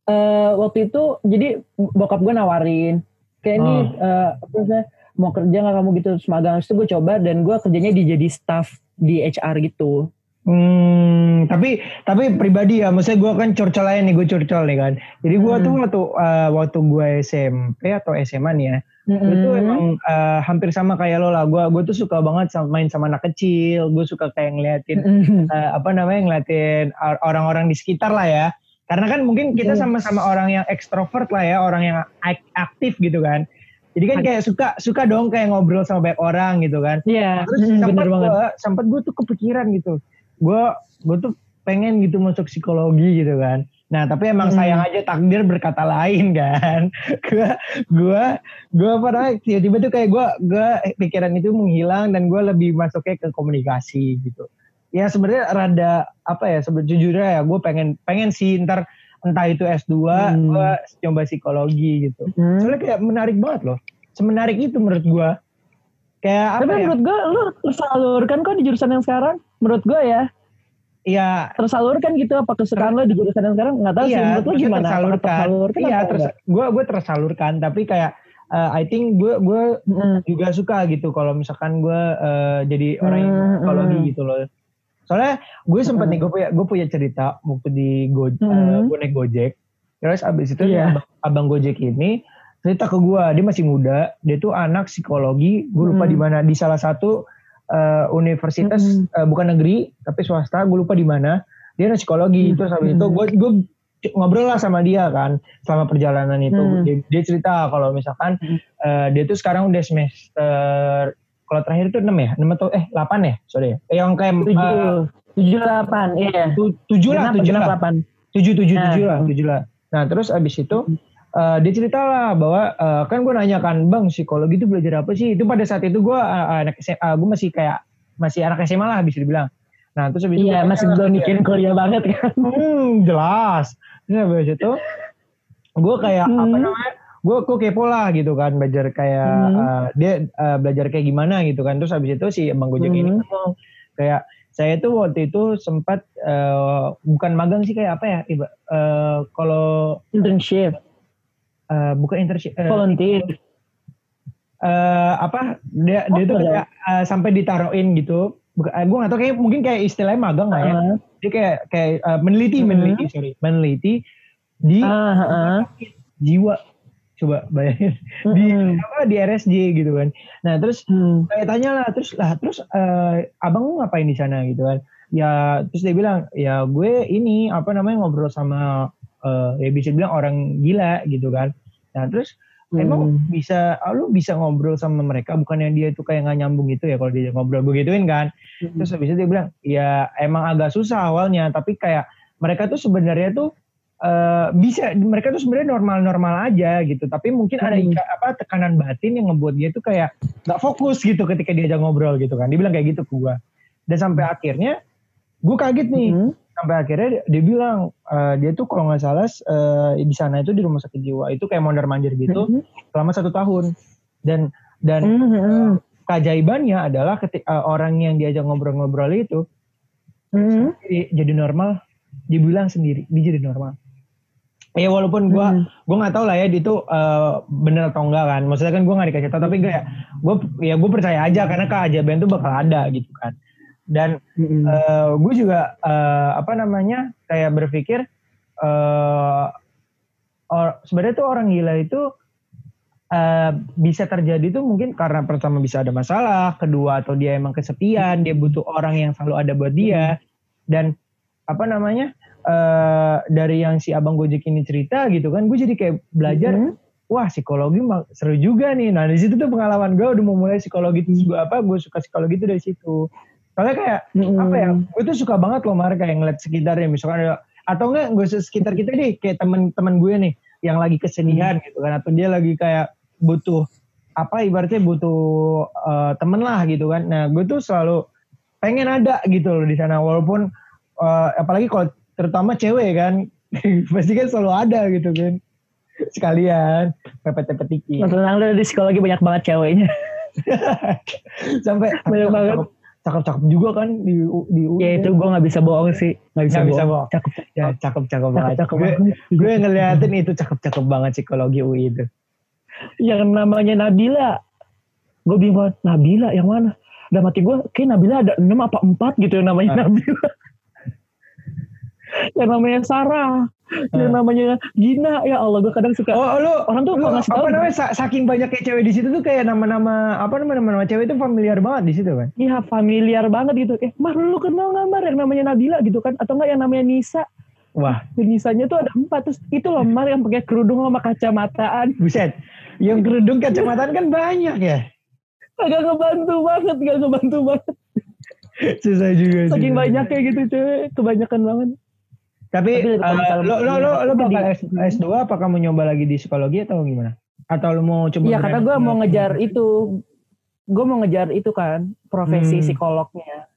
S3: Eh, waktu itu jadi bokap gue nawarin kayak ini
S2: Oh.
S3: eh, apa sih mau kerja nggak kamu gitu terus magang Terus itu gue coba dan gue kerjanya di jadi staff di HR gitu.
S2: Hmm, tapi tapi pribadi ya, maksudnya gue kan curcol aja nih, gue curcol nih kan. Jadi gue
S3: Hmm.
S2: tuh waktu eh, waktu gue SMP atau SMA nih ya, gue tuh
S3: Mm-mm.
S2: emang eh, hampir sama kayak lo lah. Gue gue tuh suka banget sama, main sama anak kecil. Gue suka kayak ngeliatin
S3: Mm-mm.
S2: eh, apa namanya ngeliatin or- orang-orang di sekitar lah ya. Karena kan mungkin kita sama-sama orang yang ekstrovert lah ya, orang yang ak- aktif gitu kan. Jadi kan kayak suka suka dong kayak ngobrol sama banyak orang gitu kan.
S3: Iya,
S2: Terus sempat [laughs]
S3: bener banget.
S2: gue gue tuh kepikiran gitu. Gue gue tuh pengen gitu masuk psikologi gitu kan. Nah tapi emang
S3: Hmm.
S2: sayang aja takdir berkata lain kan. gue gue gue apa namanya tiba-tiba tuh kayak gue gue pikiran itu menghilang dan gue lebih masuknya ke komunikasi gitu. Ya sebenarnya rada apa ya sebetulnya ya gue pengen pengen sih ntar entah itu S2
S3: Hmm.
S2: gue coba psikologi gitu.
S3: Hmm.
S2: Soalnya kayak menarik banget loh. Semenarik itu menurut gue. Kayak apa
S3: Tapi
S2: ya?
S3: menurut gue lu tersalurkan kok di jurusan yang sekarang. Menurut gue ya
S2: Iya,
S3: tersalurkan gitu apa kesukaan lo di jurusan yang sekarang nggak tahu sih
S2: iya,
S3: menurut lo gimana?
S2: Tersalurkan.
S3: tersalurkan
S2: Iya, terus gue gue tersalurkan, tapi kayak uh, I think gue gue
S3: Mm-mm.
S2: juga suka gitu kalau misalkan gue uh, jadi orang yang
S3: Hmm,
S2: psikologi
S3: hmm.
S2: gitu loh. Soalnya gue sempet
S3: Hmm.
S2: nih gue punya gue punya cerita waktu di go, uh,
S3: Hmm.
S2: gue naik gojek. Terus abis itu
S3: Iya.
S2: abang, abang gojek ini cerita ke gue, dia masih muda, dia tuh anak psikologi, gue lupa
S3: Hmm.
S2: di mana di salah satu uh, universitas
S3: Hmm.
S2: uh, bukan negeri tapi swasta, gue lupa di mana. Dia anak psikologi,
S3: Hmm.
S2: terus habis itu gue gue ngobrol lah sama dia kan selama perjalanan itu.
S3: Hmm.
S2: Dia, dia cerita kalau misalkan
S3: Hmm.
S2: uh, dia tuh sekarang udah semester kalau terakhir itu 6 ya, 6 atau eh 8 ya, sorry ya. Eh, Yang kayak uh,
S3: tujuh tujuh delapan iya
S2: tu- tujuh lah, tujuh lah,
S3: delapan
S2: tujuh tujuh
S3: Nah.
S2: tujuh lah, tujuh lah. Nah terus abis itu uh, dia cerita lah bahwa uh, kan gue nanya kan bang psikologi itu belajar apa sih? Itu pada saat itu gue uh, anak SMA, gue masih kayak masih anak SMA lah bisa dibilang. Nah terus abis itu
S3: iya masih belum mikirin kuliah banget kan
S2: Hmm, jelas. Terus habis itu gue kayak
S3: Hmm.
S2: apa namanya? Gue gue kepo lah gitu kan belajar kayak
S3: Hmm.
S2: uh, dia uh, belajar kayak gimana gitu kan. Terus habis itu si Bang Gojek ini
S3: Hmm.
S2: ngomong kayak saya tuh waktu itu sempat uh, bukan magang sih kayak apa ya? Iba, uh, kalau
S3: internship
S2: uh, bukan internship uh,
S3: volunteer
S2: uh, apa dia dia
S3: Oh,
S2: tuh
S3: boleh.
S2: kayak uh, sampai ditaruhin gitu bukan, gue gak tau kayak mungkin kayak istilahnya magang lah ya.
S3: Uh,
S2: Dia kayak kayak uh, meneliti,
S3: Hmm.
S2: meneliti sorry, meneliti di
S3: ah, ah,
S2: jiwa. Coba bayangin di apa di RSJ gitu kan. Nah terus
S3: mm,
S2: saya tanya lah terus lah terus eh, abang ngapain di sana gitu kan ya terus dia bilang ya gue ini apa namanya ngobrol sama eh, ya bisa bilang orang gila gitu kan nah terus
S3: mm.
S2: emang bisa ah, lu bisa ngobrol sama mereka bukannya dia itu kayak nggak nyambung gitu ya kalau dia ngobrol begituin kan
S3: Hmm.
S2: terus habis itu dia bilang ya emang agak susah awalnya tapi kayak mereka tuh sebenarnya tuh eh, bisa mereka tuh sebenarnya normal-normal aja gitu tapi mungkin ada
S3: Hmm.
S2: ika- apa tekanan batin yang ngebuat dia tuh kayak nggak fokus gitu ketika diajak ngobrol gitu kan dia bilang kayak gitu ke gua dan sampai akhirnya gue kaget nih
S3: Mm,
S2: sampai akhirnya dia, bilang eh, dia tuh kalau nggak salah eh, di sana itu di rumah sakit jiwa. Itu kayak mondar mandir gitu
S3: mm,
S2: selama satu tahun. Dan dan
S3: mm, mm,
S2: keajaibannya adalah ketika orang yang diajak ngobrol-ngobrol itu
S3: mm,
S2: jadi, jadi normal. Dibilang sendiri dia jadi normal. Ya walaupun gua
S3: mm.
S2: gue nggak tahu lah ya itu eh, bener atau enggak kan. Maksudnya kan gue nggak dikasih tahu tapi gue gue ya gue percaya aja karena keajaiban itu bakal ada gitu kan dan
S3: Mm,
S2: gue juga eh, apa namanya kayak berpikir eh or- sebenarnya tuh orang gila itu eh, bisa terjadi tuh mungkin karena pertama bisa ada masalah, kedua atau dia emang kesepian, dia butuh orang yang selalu ada buat dia dan apa namanya eh dari yang si abang Gojek ini cerita gitu kan, gue jadi kayak belajar
S3: mm,
S2: wah psikologi seru juga nih. Nah di situ tuh pengalaman gue udah mau mulai psikologi terus gue apa gue suka psikologi itu dari situ. Soalnya kayak
S3: mm,
S2: apa ya? Gue tuh suka banget loh Mar kayak ngeliat sekitarnya misalkan ada atau enggak gue sekitar kita deh kayak teman-teman gue nih yang lagi kesedihan gitu kan atau dia lagi kayak butuh apa ibaratnya butuh eh, temen lah gitu kan. Nah gue tuh selalu pengen ada gitu loh di sana walaupun eh, apalagi kalau terutama cewek kan [laughs] pasti kan selalu ada gitu kan sekalian pepet-pepet
S3: Nah, tenang lu di psikologi banyak banget ceweknya. [laughs]
S2: sampai
S3: Banyak banget.
S2: cakep, cakep cakep juga kan di di
S3: ya itu gue nggak bisa bohong sih. Nggak bisa,
S2: bisa
S3: bohong. Cakep,
S2: ya cakep cakep banget
S3: cakep
S2: gue,
S3: banget.
S2: gue ngeliatin itu cakep cakep banget psikologi UI itu
S3: Yang namanya Nabila. Gue bingung Nabila yang mana? Udah mati gue, kayak Nabila ada 6 apa 4 gitu yang namanya
S2: Ah.
S3: Nabila. [laughs] yang namanya Sarah. Yang
S2: Ah.
S3: namanya Gina. Ya Allah, gue kadang suka.
S2: oh lu
S3: Orang tuh
S2: lu
S3: ngasih
S2: apa
S3: tahu-
S2: namanya sa- saking banyaknya cewek di situ tuh kayak nama-nama apa nama nama cewek itu familiar banget di situ kan
S3: Iya familiar banget gitu. Eh, Mar lu kenal gak Mar yang namanya Nabila gitu kan? Atau enggak yang namanya Nisa?
S2: wah
S3: Nisanya tuh ada empat. Terus itu loh Mar yang pakai kerudung sama kacamataan.
S2: buset yang kerudung kacamataan kan banyak ya
S3: Agak ngebantu banget, gak ngebantu banget.
S2: susah juga sih.
S3: Saking banyaknya gitu cewek. Kebanyakan banget.
S2: Tapi,
S3: Tapi misalnya-
S2: lo lo lo, lo bakal S, S2 apakah mau nyoba lagi di psikologi atau gimana atau lo mau coba
S3: Iya kata gue mau ngejar itu. Gue mau ngejar itu kan. Profesi
S2: Hmm.
S3: psikolognya.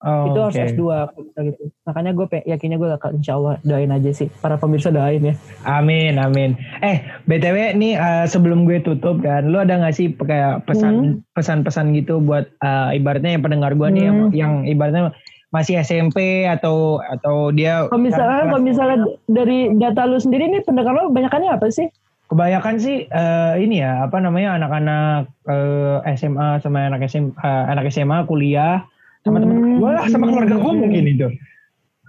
S2: oh,
S3: itu harus
S2: oke.
S3: S2 kalau bisa gitu. Makanya gue yakinnya gue bakal insya Allah doain aja sih. Para pemirsa doain ya.
S2: Amin, amin. Eh, btw nih eh, sebelum gue tutup kan, lu ada nggak sih kayak pesan pesan-pesan gitu buat eh, ibaratnya yang pendengar gue nih yang,
S3: Hmm.
S2: yang ibaratnya masih SMP atau atau dia
S3: Kalau misalnya, kalau misalnya dari data lu sendiri nih pendengar lu banyakannya apa sih?
S2: kebanyakan sih eh, ini ya apa namanya anak-anak eh, SMA sama anak SM, eh, anak SMA kuliah sama
S3: Hmm.
S2: temen gue lah sama keluarga gue mungkin itu.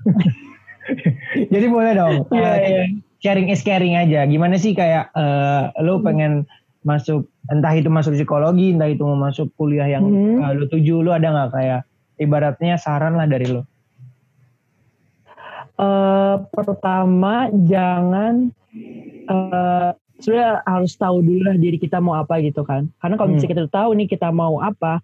S2: [laughs] Jadi boleh dong.
S3: Iya,
S2: eh,
S3: iya.
S2: sharing is caring aja. Gimana sih kayak eh, lo pengen masuk entah itu masuk psikologi, entah itu mau masuk kuliah yang
S3: Hmm.
S2: eh, lo tuju, lo ada nggak kayak ibaratnya saran lah dari lo?
S3: Eh, pertama jangan eh sebenarnya harus tahu dulu lah diri kita mau apa gitu kan. Karena kalau
S2: Hmm.
S3: misalnya kita tahu nih kita mau apa,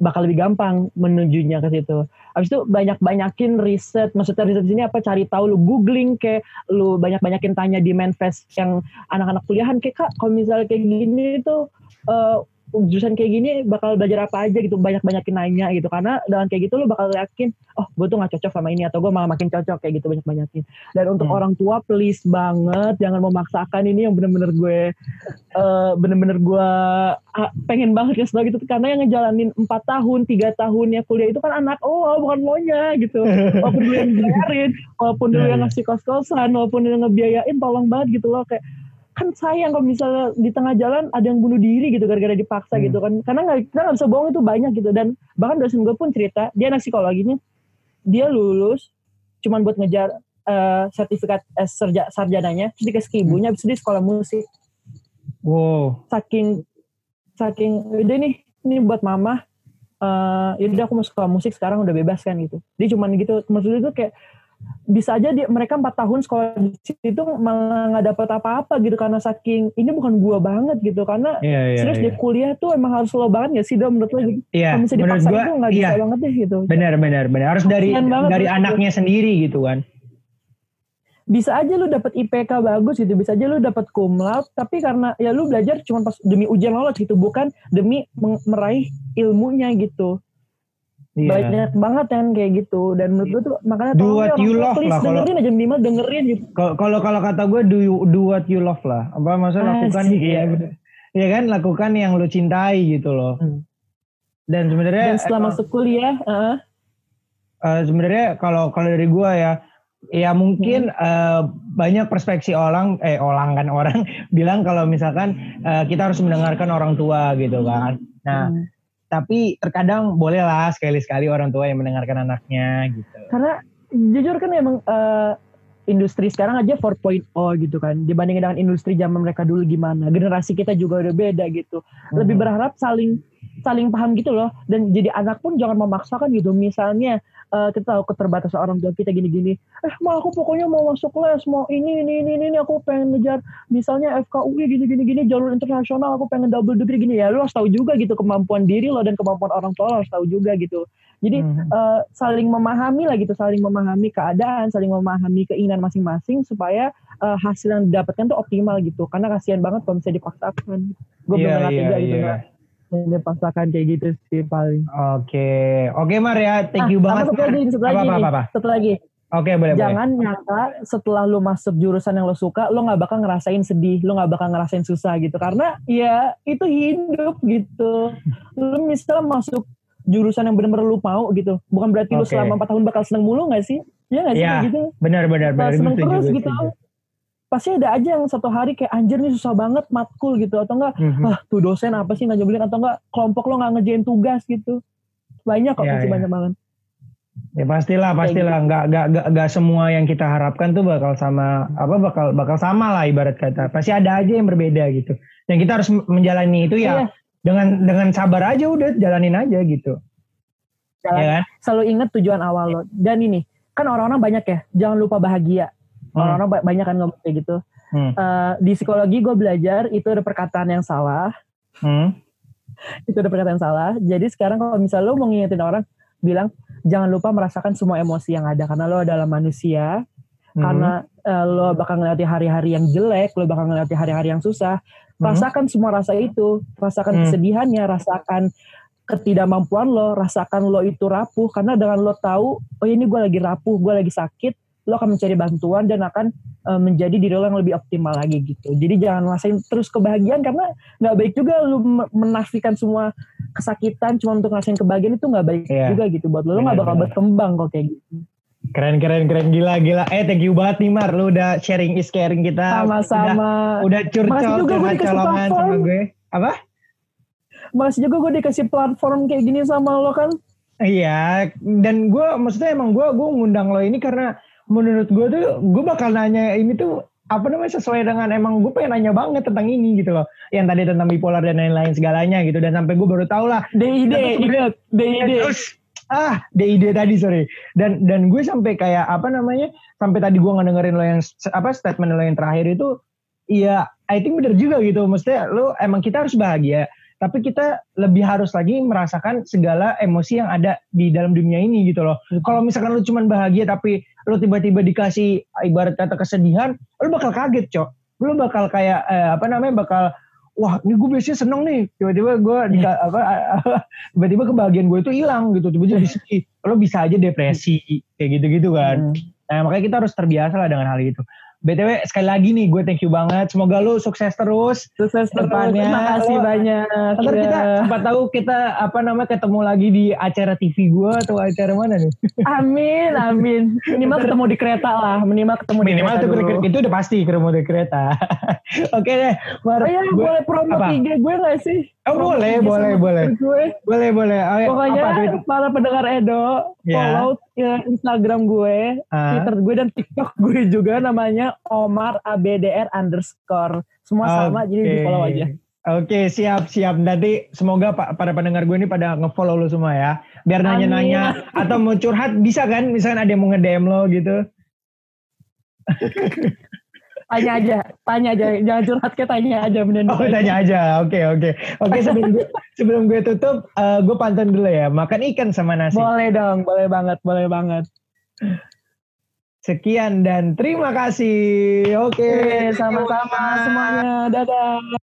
S3: bakal lebih gampang menujunya ke situ. Habis itu banyak-banyakin riset, maksudnya riset di sini apa cari tahu lu googling kayak lu banyak-banyakin tanya di manifest yang anak-anak kuliahan kayak kak kalau misalnya kayak gini tuh eh, jurusan kayak gini bakal belajar apa aja gitu banyak-banyakin nanya gitu. Karena dengan kayak gitu lu bakal yakin oh gue tuh gak cocok sama ini atau gue malah makin cocok kayak gitu banyak-banyakin. Dan untuk
S2: Hmm.
S3: orang tua please banget jangan memaksakan ini yang bener-bener gue eh, bener-bener gue pengen banget ya gitu. Karena yang ngejalanin empat tahun tiga tahun ya kuliah itu kan anak oh bukan maunya gitu. Walaupun dulu yang bayarin walaupun dulu
S2: Iya,
S3: yang
S2: iya.
S3: ngasih kos-kosan walaupun yang ngebiayain tolong banget gitu loh. Kayak kan sayang kalau misalnya di tengah jalan ada yang bunuh diri gitu gara-gara dipaksa
S2: Hmm.
S3: gitu kan. Karena nggak kita nggak bisa bohong itu banyak gitu. Dan bahkan dosen gue pun cerita dia anak psikologinya dia lulus cuman buat ngejar eh, sertifikat eh, sarja- sarjananya terus dikasih ke ibunya habis itu dia sekolah musik.
S2: Wow.
S3: saking saking udah nih ini buat mama eh yaudah aku mau sekolah musik sekarang udah bebas kan gitu. Dia cuman gitu maksudnya itu kayak bisa aja dia mereka empat tahun sekolah di situ malah nggak dapat apa-apa gitu karena saking ini bukan gua banget gitu. Karena
S2: Iya, iya,
S3: serius
S2: iya.
S3: dia kuliah tuh emang harus lo banget gak sih dong menurut lo gitu?
S2: Iya,
S3: kalau misalnya
S2: menurut
S3: dipaksa
S2: gua,
S3: itu nggak
S2: iya,
S3: bisa banget deh gitu.
S2: Benar, benar, benar. Harus dari
S3: banget
S2: dari
S3: menurut
S2: anaknya sendiri gitu kan.
S3: bisa aja lu dapat IPK bagus gitu bisa aja lu dapat cum laude tapi karena ya lu belajar cuma pas demi ujian lolos gitu bukan demi meraih ilmunya gitu
S2: Iya.
S3: banyak banget kan kayak gitu dan menurut gue tuh makanya
S2: Do what you love
S3: please
S2: lah, kalau-
S3: dengerin aja minimal dengerin gitu
S2: Kalau kalau kata gue do you, do what you love lah. Apa maksudnya lakukan
S3: Asik,
S2: ya,
S3: iya.
S2: ya kan lakukan yang lu cintai gitu loh.
S3: Hmm.
S2: Dan sebenarnya
S3: dan setelah
S2: emang-
S3: masuk kuliah eh,
S2: eh, sebenarnya kalau kalau dari gua ya ya mungkin
S3: Hmm.
S2: eh, banyak perspektif orang eh orang kan orang [laughs] bilang kalau misalkan eh, kita harus mendengarkan orang tua gitu kan. Nah,
S3: hmm.
S2: Tapi terkadang bolehlah sekali-sekali orang tua yang mendengarkan anaknya gitu.
S3: karena jujur kan emang eh, industri sekarang aja 4.0 gitu kan. Dibandingin dengan industri zaman mereka dulu gimana. Generasi kita juga udah beda gitu. Lebih
S2: Hmm.
S3: berharap saling saling paham gitu loh. Dan jadi anak pun jangan memaksakan gitu. Misalnya eh, kita tahu keterbatasan orang tua kita gini-gini. Eh mau aku pokoknya mau masuk les mau ini ini ini ini, ini aku pengen ngejar misalnya FKUI gini gini jalur internasional aku pengen double degree gini. Ya lu harus tahu juga gitu kemampuan diri lo dan kemampuan orang tua lo harus tahu juga gitu. Jadi
S2: Hmm.
S3: eh, saling memahami lah gitu saling memahami keadaan saling memahami keinginan masing-masing supaya eh, hasil yang didapatkan tuh optimal gitu. Karena kasihan banget kalau misalnya dipaksakan. Gue
S2: Iya,
S3: belum
S2: iya,
S3: tega gitu
S2: iya.
S3: Nggak dipaksakan kayak gitu sih paling.
S2: Oke, oke Mar ya, thank you
S3: Ah,
S2: banget.
S3: satu lagi, satu
S2: Apa,
S3: lagi
S2: apa, apa, apa.
S3: satu lagi.
S2: Oke, boleh, boleh.
S3: jangan nyangka setelah lu masuk jurusan yang lo suka lo nggak bakal ngerasain sedih lo nggak bakal ngerasain susah gitu. Karena ya itu hidup gitu. Lu misalnya masuk jurusan yang benar-benar lu mau gitu bukan berarti lu
S2: Oke.
S3: selama 4 tahun bakal seneng mulu nggak sih? Ya nggak sih kayak gitu?
S2: Benar, benar,
S3: seneng terus gitu.
S2: setuju.
S3: Pasti ada aja yang satu hari kayak anjir nih susah banget matkul gitu atau enggak
S2: Mhm.
S3: ah tuh dosen apa sih nggak nyebelin atau enggak kelompok lo nggak ngerjain tugas gitu banyak kok
S2: Iya,
S3: pasti
S2: iya.
S3: banyak banget
S2: Ya pastilah, pastilah. Nggak, nggak, nggak, nggak semua yang kita harapkan tuh bakal sama, apa bakal, bakal sama lah ibarat kata. Pasti ada aja yang berbeda gitu. Dan kita harus menjalani itu ya
S3: Iya.
S2: dengan dengan sabar aja udah jalanin aja gitu.
S3: Jalan-
S2: Ya kan?
S3: selalu ingat tujuan awal lo dan ini kan orang-orang banyak ya jangan lupa bahagia. Orang-orang ba- banyak kan ngomong kayak gitu
S2: Hmm.
S3: Eh, di psikologi gue belajar itu ada perkataan yang salah
S2: Hmm. [laughs]
S3: itu ada perkataan yang salah jadi sekarang kalau misalnya lo mau ngingetin orang bilang jangan lupa merasakan semua emosi yang ada karena lo adalah manusia
S2: Hmm.
S3: karena eh, lo bakal ngeliati hari-hari yang jelek lo bakal ngeliati hari-hari yang susah
S2: Hmm.
S3: rasakan semua rasa itu rasakan
S2: Hmm.
S3: kesedihannya rasakan ketidakmampuan lo rasakan lo itu rapuh karena dengan lo tahu oh ini gue lagi rapuh gue lagi sakit lo akan mencari bantuan dan akan eh, menjadi diri lo yang lebih optimal lagi gitu jadi jangan rasain terus kebahagiaan karena nggak baik juga lo me- menafikan semua kesakitan cuma untuk ngerasain kebahagiaan itu nggak baik
S2: Iya.
S3: juga gitu buat lo lo nggak bakal berkembang kok kayak gitu
S2: Keren, keren, keren. Gila, gila. Eh, thank you banget nih Mar. Lu udah sharing is caring kita.
S3: sama-sama
S2: Udah, udah curcol,
S3: juga gue dikasih
S2: colongan sama
S3: platform.
S2: gue. Apa?
S3: Masih juga gue dikasih platform kayak gini sama lo kan.
S2: Iya, dan gue maksudnya emang gue gue ngundang lo ini karena menurut gue tuh gue bakal nanya ini tuh apa namanya sesuai dengan emang gue pengen nanya banget tentang ini gitu loh. Yang tadi tentang bipolar dan lain-lain segalanya gitu. Dan sampai gue baru tahu lah.
S3: DID, DID.
S2: ah DID tadi sorry. Dan dan gue sampai kayak apa namanya sampai tadi gue ngedengerin lo yang apa statement lo yang terakhir itu iya I think bener juga gitu. Maksudnya lo emang kita harus bahagia tapi kita lebih harus lagi merasakan segala emosi yang ada di dalam dunia ini gitu loh. Kalau misalkan lo cuman bahagia tapi lo tiba-tiba dikasih ibarat kata kesedihan lo bakal kaget cok. Lo bakal kayak eh, apa namanya bakal wah ini gue biasanya seneng nih. Tiba-tiba gue di apa [laughs] tiba-tiba kebahagiaan gue itu hilang gitu. Tiba-tiba jadi sedih. Lo bisa aja depresi kayak gitu-gitu kan.
S3: Hmm.
S2: nah makanya kita harus terbiasa lah dengan hal itu BTW sekali lagi nih gue thank you banget. Semoga lu sukses terus.
S3: Sukses terus.
S2: Depannya,
S3: Terima kasih banyak.
S2: Ntar
S3: Ya.
S2: kita sempat tahu kita apa namanya ketemu lagi di acara TV gue atau acara mana nih?
S3: Amin, amin. Minimal ketemu di kereta lah. Minimal ketemu di
S2: Minimal
S3: kereta
S2: tuh
S3: dulu.
S2: itu udah pasti ketemu di kereta. [laughs] Oke deh, Mar.
S3: Oh iya,
S2: Gue-
S3: boleh promo
S2: apa?
S3: IG gue gak sih?
S2: Oh,
S3: Promo
S2: boleh, boleh, boleh.
S3: Gue.
S2: boleh boleh. Oh, ya,
S3: Pokoknya
S2: apa
S3: para pendengar Edo,
S2: Ya.
S3: follow ya, Instagram gue,
S2: Ah.
S3: Twitter gue dan TikTok gue juga namanya Omar ABDR underscore. Semua sama, jadi di follow aja.
S2: Oke, siap, siap. Nanti semoga pa- para pendengar gue ini pada nge-follow lo semua ya. Biar nanya-nanya atau mau curhat bisa kan? Misalkan ada yang mau nge-DM lo gitu. [laughs]
S3: Tanya aja, tanya aja. Jangan curhat ke tanya aja. bener
S2: Oh, tanya aja. Oke, oke. Oke, sebelum gue sebelum gue tutup, eh, gue pantun dulu ya. Makan ikan sama nasi.
S3: Boleh dong, boleh banget, boleh banget.
S2: Sekian dan terima kasih. Oke,
S3: Oke, sama-sama semuanya. Dadah.